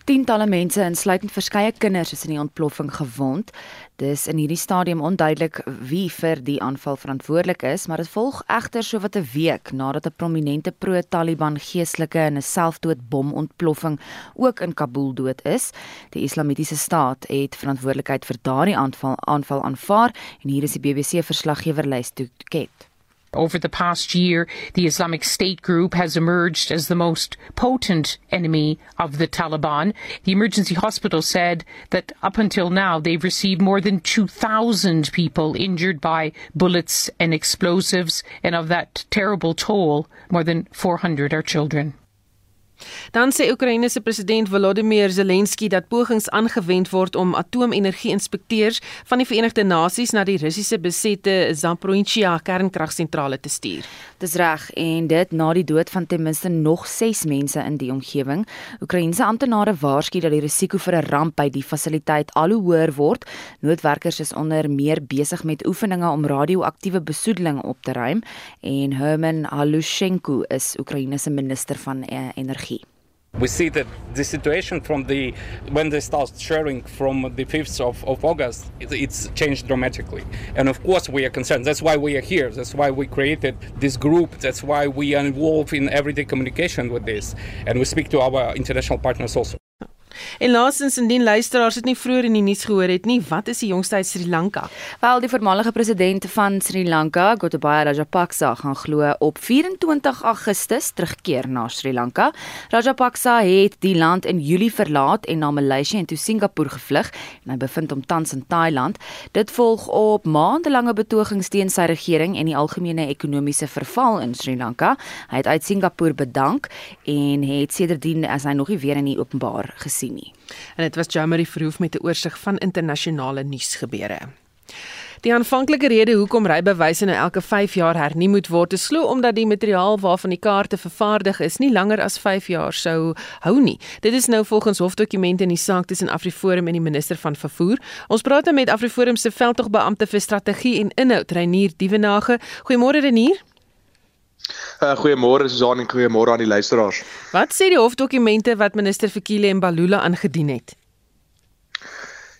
Tientalle mense, insluitend verskeie kinders, is in die ontploffing gewond. Dis in hierdie stadium onduidelik wie vir die aanval verantwoordelik is, maar dit volg egter sowat 'n week nadat 'n prominente pro-Taliban geestelike in 'n selfdoodbomontploffing ook in Kabul dood is. Die Islamitiese staat het verantwoordelikheid vir daardie aanval aanval aanvaar en hier is die BBC verslaggewer Over the past year, the Islamic State group has emerged as the most potent enemy of the Taliban. The emergency hospital said that up until now, they've received more than 2,000 people injured by bullets and explosives, and of that terrible toll, more than 400 are children. Dan sê Oekraïne se president Volodymyr Zelensky dat pogings aangewend word om atoomenergie-inspekteurs van die Verenigde Nasies na die Russiese besette Zaporizhzhia kernkragsentrale te stuur. Dis reg en dit na die dood van ten minste nog 6 mense in die omgewing. Oekraïense amptenare waarsku dat die risiko vir 'n ramp by die fasiliteit al hoe hoër word. Noodwerkers is onder meer besig met oefeninge om radioaktiewe besoedeling op te ruim en Herman Halushenko is Oekraïne se minister van eh, energie We see that the situation from the when they start sharing from the 5th of, of August, it, it's changed dramatically. And of course, we are concerned. That's why we are here. That's why we created this group. That's why we are involved in everyday communication with this. And we speak to our international partners also. En laasens indien luisteraars dit nie vroeër in die nuus gehoor het nie, wat is die jongste uit Sri Lanka? Wel, die voormalige president van Sri Lanka, Gotabaya Rajapaksa, gaan glo op 24 Augustus terugkeer na Sri Lanka. Rajapaksa het die land in Julie verlaat en na Maleisië en toe Singapore gevlug en hy bevind hom tans in Thailand. Dit volg op maandelange betogings teen sy regering en die algemene ekonomiese verval in Sri Lanka. Hy het uit Singapore bedank en het sedertdien as hy nog nie weer in die openbaar gesien sien nie. En dit was Jamie Verhoef met 'n oorsig van internasionale nuusgebeure. Die aanvanklike rede hoekom rybewyse nou elke 5 jaar hernu moet word, is glo omdat die materiaal waarvan die kaarte vervaardig is nie langer as 5 jaar sou hou nie. Dit is nou volgens hofdokumente in die saak tussen Afriforum en die minister van vervoer. Ons praat nou met Afriforum se veldtogbeampte vir strategie en inhoud, Reinier Dievenage. Goeiemôre Reinier. Uh, goeiemôre Susan en goeiemôre aan die luisteraars. Wat sê die hofdokumente wat minister Fikile Mbalula aangedien het?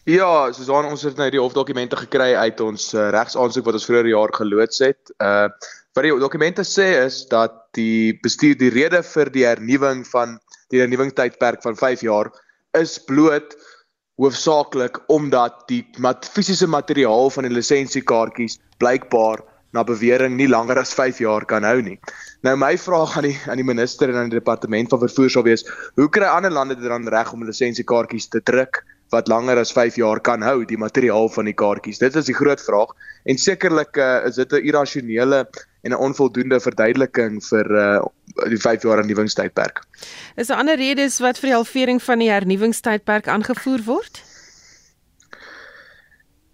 Ja, Susan, ons het nou die hofdokumente gekry uit ons uh, regsaansoek wat ons vroeër jaar geloods het. Uh wat die dokumente sê is dat die bestuur die rede vir die hernuwing van die hernuwingstydperk van 5 jaar is bloot hoofsaaklik omdat die mat, fisiese materiaal van die lisensiekaartjies blykbaar na bewering nie langer as 5 jaar kan hou nie. Nou my vraag aan die aan die minister en aan die departement van vervoer sal wees, hoe kry ander lande dit dan reg om lisensiekaartjies te druk wat langer as 5 jaar kan hou, die materiaal van die kaartjies? Dit is die groot vraag en sekerlik uh, is dit 'n irrasionele en 'n onvoldoende verduideliking vir uh, die 5 jaar hernuwingstydperk. Is daar ander redes wat vir die halvering van die hernuwingstydperk aangevoer word?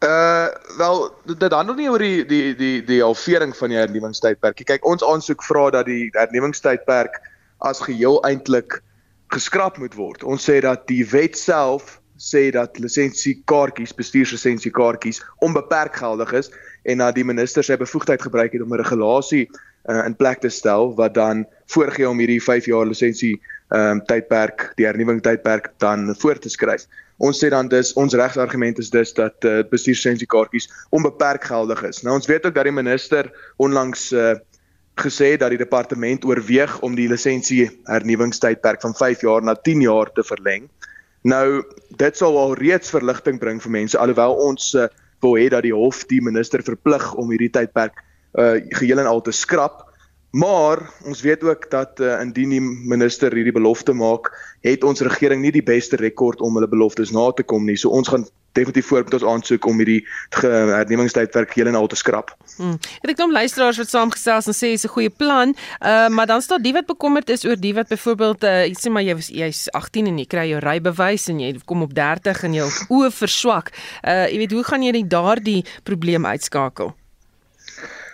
Uh wel dit handel nie oor die die die die halvering van die hernuwingstydperk. Kyk, ons aansoek vra dat die hernuwingstydperk as geheel eintlik geskraap moet word. Ons sê dat die wet self sê dat lisensiekaartjies, bestuurslisensiekaartjies onbeperk geldig is en dat die minister sy bevoegdheid gebruik het om 'n regulasie uh, in plek te stel wat dan voorgee om hierdie 5 jaar lisensie ehm um, tydperk, die hernuwing tydperk dan voor te skryf. Ons sê dan dis ons regsargument is dus dat uh, bestuurslisensiekaartjies onbeperk geldig is. Nou ons weet ook dat die minister onlangs uh, gesê dat die departement oorweeg om die lisensie hernuwingstydperk van 5 jaar na 10 jaar te verleng. Nou dit sal al reeds verligting bring vir mense alhoewel ons uh, wil hê dat die hof die minister verplig om hierdie tydperk uh, geheel en al te skrap. Maar ons weet ook dat uh, indien die minister hierdie belofte maak, het ons regering nie die beste rekord om hulle beloftes na te kom nie. So ons gaan definitief voor met ons aansoek om hierdie hernuwingstydwerk heel en al te skrap. Hmm. Ek kom luisteraars wat saamgesels en sê dis 'n goeie plan. Uh maar dan staan die wat bekommerd is oor die wat byvoorbeeld uh sê maar jy jy's 18 en jy kry jou rybewys en jy kom op 30 en jou oë verswak. Uh jy weet hoe gaan jy daardie probleem uitskakel?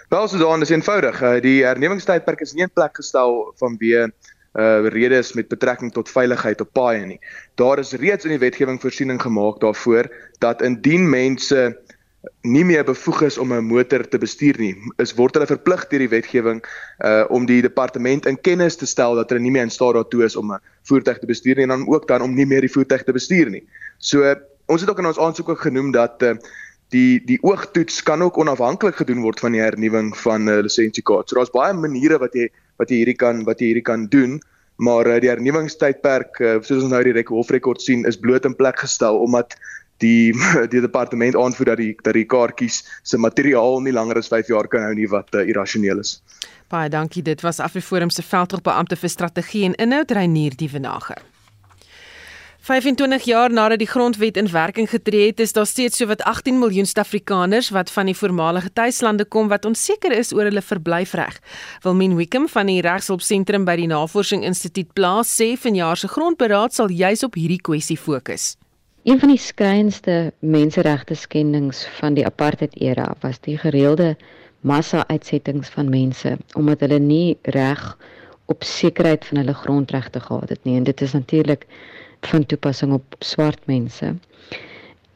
Wel so dan is eenvoudig. Uh, die hernuwingstydperk is nie in plek gestel vanweë uh redes met betrekking tot veiligheid op paaie nie. Daar is reeds in die wetgewing voorsiening gemaak daarvoor dat indien mense nie meer bevoeg is om 'n motor te bestuur nie, is word hulle verplig deur die wetgewing uh om die departement in kennis te stel dat hulle nie meer in staat daartoe is om 'n voertuig te bestuur nie en dan ook dan om nie meer die voertuig te bestuur nie. So ons het ook in ons aansoek ook genoem dat uh die die oogtoets kan ook onafhanklik gedoen word van die hernuwing van 'n uh, lisensiekaart. So daar's baie maniere wat jy wat jy hierdie kan wat jy hierdie kan doen, maar uh, die hernuwingstydperk uh, soos ons nou die rek hofrekord sien is bloot in plek gestel omdat die die departement aanvoer dat die dat die kaartjies se materiaal nie langer as 5 jaar kan hou nie wat uh, irrasioneel is. Baie dankie. Dit was Afriforum se veldtogbeampte vir strategie en inhoud Reinier Dievenage. 25 jaar nadat die grondwet in werking getree het, is daar steeds sowat 18 miljoen Suid-Afrikaners wat van die voormalige tuislande kom wat onseker is oor hulle verblyfreg. Wilmien Wickham van die Regshulpsentrum by die Navorsing Instituut plaas sê vanjaar se grondberaad sal juis op hierdie kwessie fokus. Een van die skrynste menseregte skendings van die apartheid era was die gereelde massa-uitsettings van mense omdat hulle nie reg op sekerheid van hulle grondregte gehad het nie en dit is natuurlik van toepassing op swart mense.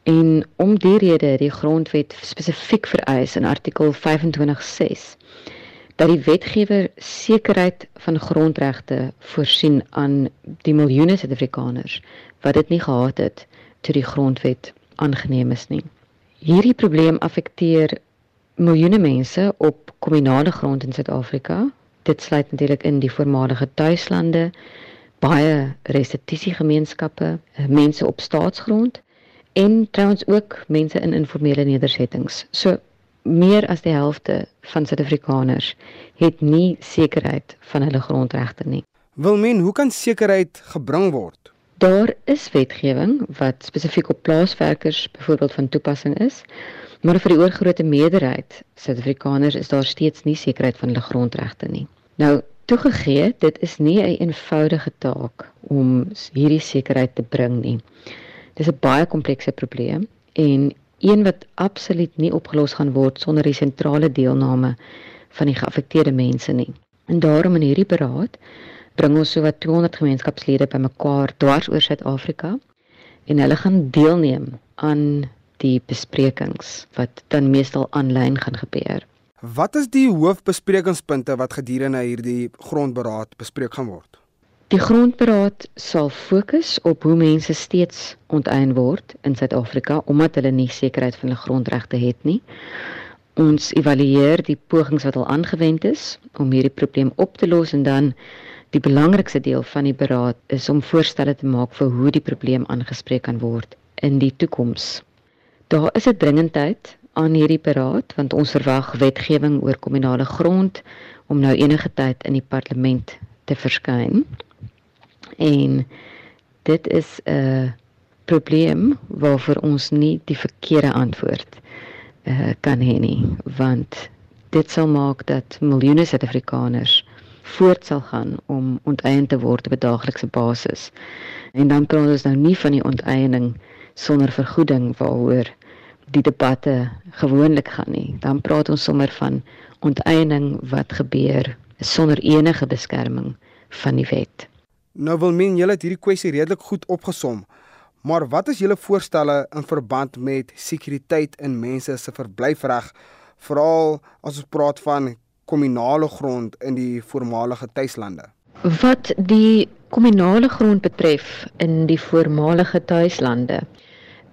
En om die rede het die grondwet spesifiek vereis in artikel 25.6 dat die wetgewer sekerheid van grondregte voorsien aan die miljoene Suid-Afrikaners wat dit nie gehad het toe die grondwet aangeneem is nie. Hierdie probleem affekteer miljoene mense op kommunale grond in Suid-Afrika. Dit sluit natuurlik in die voormalige tuislande, baie restituisie gemeenskappe, eh, mense op staatsgrond en trouens ook mense in informele nedersettings. So meer as die helfte van Suid-Afrikaners het nie sekerheid van hulle grondregte nie. Wilmen, hoe kan sekerheid gebring word? Daar is wetgewing wat spesifiek op plaaswerkers byvoorbeeld van toepassing is, maar vir die oorgrootste meerderheid Suid-Afrikaners is daar steeds nie sekerheid van hulle grondregte nie. Nou, Toegegee, dit is nie 'n eenvoudige taak om hierdie sekerheid te bring nie. Dis 'n baie komplekse probleem en een wat absoluut nie opgelos gaan word sonder die sentrale deelname van die geaffekteerde mense nie. En daarom in hierdie beraad bring ons sowat 200 gemeenskapslede bymekaar dwars oor Suid-Afrika en hulle gaan deelneem aan die besprekings wat dan meestal aanlyn gaan gebeur. Wat is die hoofbesprekingspunte wat gedurende hierdie grondberaad bespreek gaan word? Die grondberaad sal fokus op hoe mense steeds onteien word in Suid-Afrika omdat hulle nie sekerheid van hulle grondregte het nie. Ons evalueer die pogings wat al aangewend is om hierdie probleem op te los en dan die belangrikste deel van die beraad is om voorstelle te maak vir hoe die probleem aangespreek kan word in die toekoms. Daar is 'n dringendheid aan hierdie beraad want ons verwag wetgewing oor kommunale grond om nou enige tyd in die parlement te verskyn. En dit is 'n probleem waarvoor ons nie die verkeerde antwoord uh, kan hê nie want dit sal maak dat miljoene Suid-Afrikaners voort sal gaan om onteien te word op daaglikse basis. En dan praat ons nou nie van die onteiening sonder vergoeding waaroor die debatte gewoonlik gaan nie. Dan praat ons sommer van onteiening wat gebeur sonder enige beskerming van die wet. Nou wil men julle hierdie kwessie redelik goed opgesom. Maar wat is julle voorstelle in verband met sekuriteit in mense se verblyfreg veral as ons praat van kommunale grond in die voormalige tuislande? Wat die kommunale grond betref in die voormalige tuislande,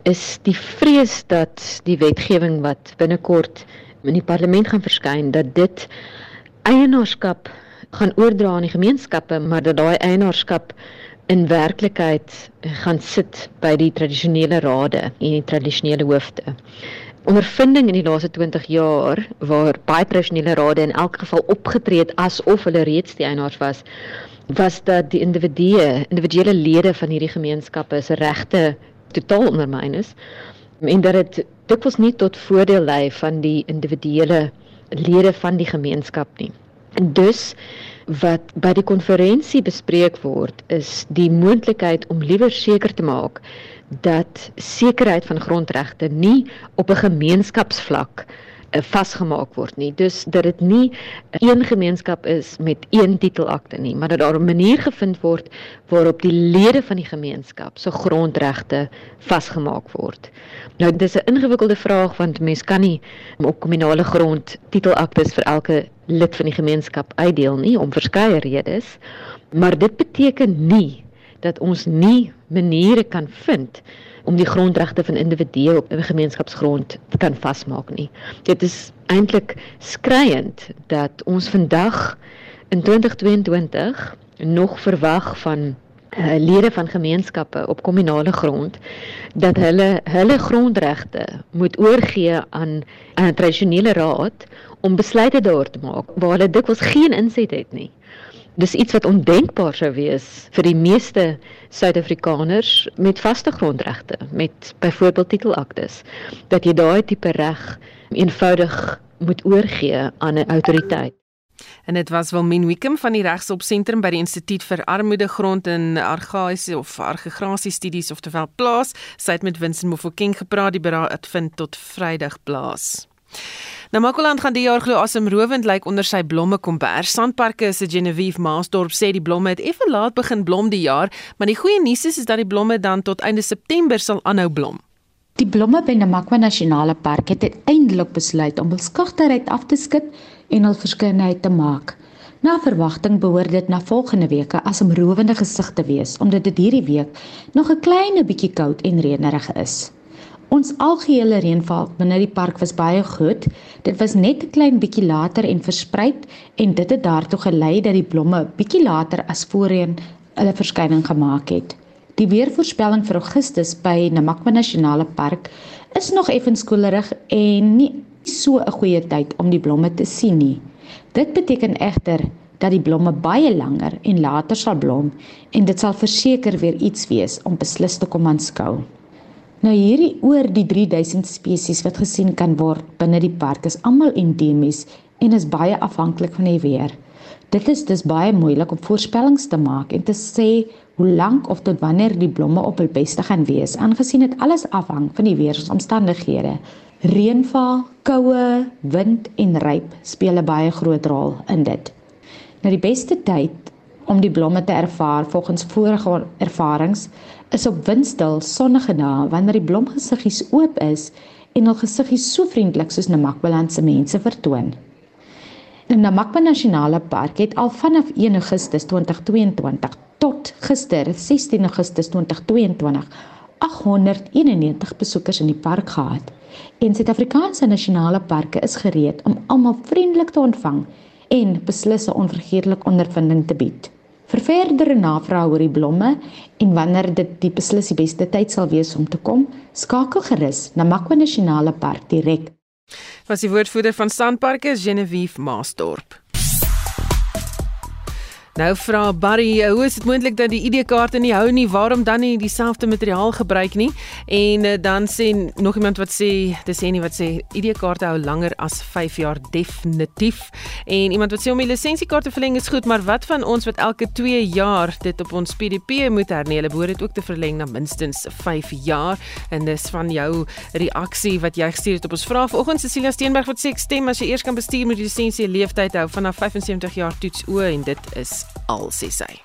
is die vrees dat die wetgewing wat binnekort in die parlement gaan verskyn dat dit eienaarskap gaan oordra aan die gemeenskappe maar dat daai eienaarskap in werklikheid gaan sit by die tradisionele rade en die tradisionele hoofde. Ondervinding in die laaste 20 jaar waar baie tradisionele rade in elk geval opgetree het asof hulle reeds die eienaars was, was dat die individue, individuele lede van hierdie gemeenskappe se regte totaal ondermyn is en dat dit dikwels nie tot voordeel lei van die individuele lede van die gemeenskap nie. En dus wat by die konferensie bespreek word is die moontlikheid om liewer seker te maak dat sekerheid van grondregte nie op 'n gemeenskapsvlak vasgemaak word nie. Dus dat dit nie een gemeenskap is met een titelakte nie, maar dat daar 'n manier gevind word waarop die lede van die gemeenskap se so grondregte vasgemaak word. Nou dis 'n ingewikkelde vraag want mense kan nie op kommunale grond titelaktes vir elke lid van die gemeenskap uitdeel nie om verskeie redes. Maar dit beteken nie dat ons nie maniere kan vind om die grondregte van individue op 'n gemeenskapsgrond te kan vasmaak nie. Dit is eintlik skriwend dat ons vandag in 2022 nog verwag van uh, lede van gemeenskappe op kommunale grond dat hulle hulle grondregte moet oorgee aan 'n tradisionele raad om besluite daar te maak waar hulle dikwels geen insig het nie. Dis iets wat ondenkbaar sou wees vir die meeste Suid-Afrikaners met vaste grondregte, met byvoorbeeld titelaktes, dat jy daai tipe reg eenvoudig moet oorgee aan 'n autoriteit. En dit was Wilmien Wickham van die Regsop Sentrum by die Instituut vir Armoedegrond en Argaïse of Argegrasie Studies of terwyl plaas. Sy het met Vincent Mofokeng gepraat die beraad vind tot Vrydag plaas. Nou Makoland gaan die jaar glo asemrowend lyk onder sy blomme kombers. Sandparke 'n Genevieve Maasdorp sê die blomme het effe laat begin blom die jaar, maar die goeie nuus is, is dat die blomme dan tot einde September sal aanhou blom. Die blomme by Namakwa Nasionale Park het uiteindelik besluit om hul skagterheid af te skud en hul verskynheid te maak. Na verwagting behoort dit na volgende week as 'n rowende gesig te wees omdat dit hierdie week nog 'n klein bietjie koud en reënerig is. Ons algehele reënval binne die park was baie goed. Dit was net 'n klein bietjie later en versprei en dit het daartoe gelei dat die blomme bietjie later as voorheen hulle verskyning gemaak het. Die weervoorspelling vir Augustus by Namakwa Nasionale Park is nog effens koelerig en nie so 'n goeie tyd om die blomme te sien nie. Dit beteken egter dat die blomme baie langer en later sal blom en dit sal verseker weer iets wees om beslis te kom aanskou. Nou hierdie oor die 3000 spesies wat gesien kan word binne die park is almal endemies en is baie afhanklik van die weer. Dit is dus baie moeilik om voorspellings te maak en te sê hoe lank of tot wanneer die blomme op hul beste gaan wees, aangesien dit alles afhang van die weeromstandighede. Reënval, koue, wind en ryp speel 'n baie groot rol in dit. Nou die beste tyd om die blomme te ervaar volgens vorige ervarings is op windstil sonnige dae wanneer die blomgesiggies oop is en hul gesiggies so vriendelik soos Namakwaland se mense vertoon. In Namakwa Nasionale Park het al vanaf 1 Augustus 2022 tot gister 16 Augustus 2022 891 besoekers in die park gehad. En Suid-Afrikaanse nasionale parke is gereed om almal vriendelik te ontvang en beslisse onvergeetlike ondervinding te bied. Vir verdere navrae oor die blomme en wanneer dit die beslis die beste tyd sal wees om te kom, skakel gerus na Makwa Nasionale Park direk was die woordvoerder van Sandparke Genevieve Maasdorp. Nou vra Barry, hoe is dit moontlik dat die ID-kaarte nie hou nie? Waarom dan nie dieselfde materiaal gebruik nie? En uh, dan sê nog iemand wat sê, dis sê nie wat sê ID-kaarte hou langer as 5 jaar definitief. En iemand wat sê om die lisensiekaart te verleng is goed, maar wat van ons wat elke 2 jaar dit op ons PDP moet hernie? Hulle behoort dit ook te verleng na minstens 5 jaar. En dis van jou reaksie wat jy gestuur het op ons vraag vanoggend Cecilia Steenberg wat sê ek stem as jy eers kan bestuur met die lisensie leeftyd hou vanaf 75 jaar toets o en dit is al sê sy.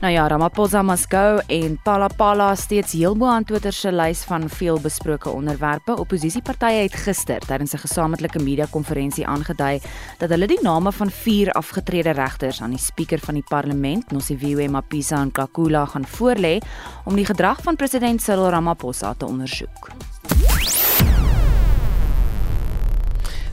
Nou ja, Ramaphosa Moscow en Palapala steeds heel bo aan Twitter se lys van veelbesproke onderwerpe. Opposisiepartye het gister tydens 'n gesamentlike media-konferensie aangedui dat hulle die name van vier afgetrede regters aan die spreker van die parlement, Nosiviwe Mapisa en Kakula gaan voorlê om die gedrag van president Cyril Ramaphosa te ondersoek.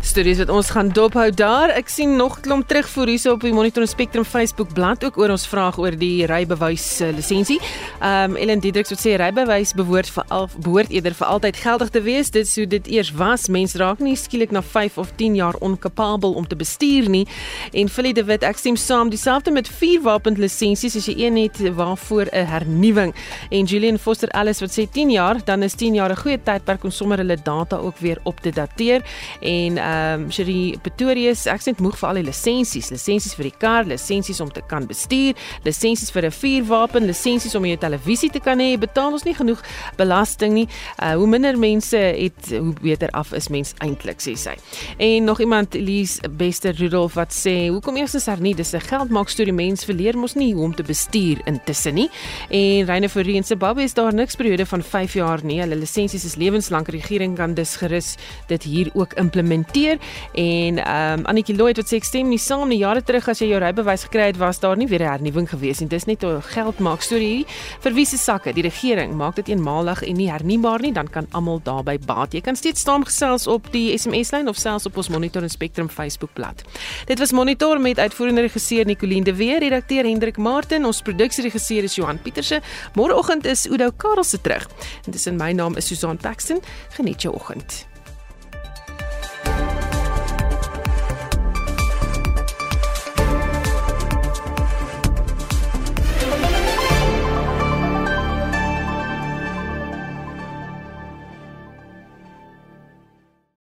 Stories wat ons gaan dophou daar. Ek sien nog klomp terugvoer hierso op die Monitor Spectrum Facebook bladsy ook oor ons vraag oor die rybewys uh, lisensie. Ehm um, Ellen Diedriks wat sê rybewys behoort vir al behoort eerder vir altyd geldig te wees. Dit sou dit eers was. Mense raak nie skielik na 5 of 10 jaar onkapabel om te bestuur nie. En Philip de Wit, ek stem saam, dieselfde met vier wapen lisensies as jy een het waarvoor 'n hernuwing. En Julian Foster Ellis wat sê 10 jaar, dan is 10 jaar 'n goeie tydperk om sommer hulle data ook weer op te dateer. En uh, ehm um, Sherry Pretorius, ek sê dit moeg vir al die lisensies, lisensies vir die kar, lisensies om te kan bestuur, lisensies vir 'n vuurwapen, lisensies om jou televisie te kan hê, betaal ons nie genoeg belasting nie. Uh hoe minder mense het, hoe beter af is mens eintlik, sê sy. En nog iemand Elise Bester Rudolf wat sê, hoekom eerstens hernie, dis 'n geldmaak storie mens verleer mos nie hoe om te bestuur intussen nie. En Reine Foreen se Babbe is daar niks periode van 5 jaar nie. Hulle lisensies is lewenslank. Regering kan dus gerus dit hier ook implementeer weer en ehm um, Annetjie Lloyd wat sê ek stem nie saam nie jare terug as jy jou rybewys gekry het was daar nie weer 'n hernuwing gewees nie. Dis net 'n geld maak storie hier. Vir wie se sakke? Die regering maak dit eenmalig en nie hernubaar nie, dan kan almal daarbey baat. Jy kan steeds saamgesels op die SMS-lyn of selfs op ons Monitor en Spectrum Facebookblad. Dit was Monitor met uitvoerende regisseur Nicoline de Weer, redakteur Hendrik Martin, ons produksieregisseur is Johan Pieterse. Môreoggend is Udo Karelse terug. En dis in my naam is Susan Paxton. Geniet jou oggend.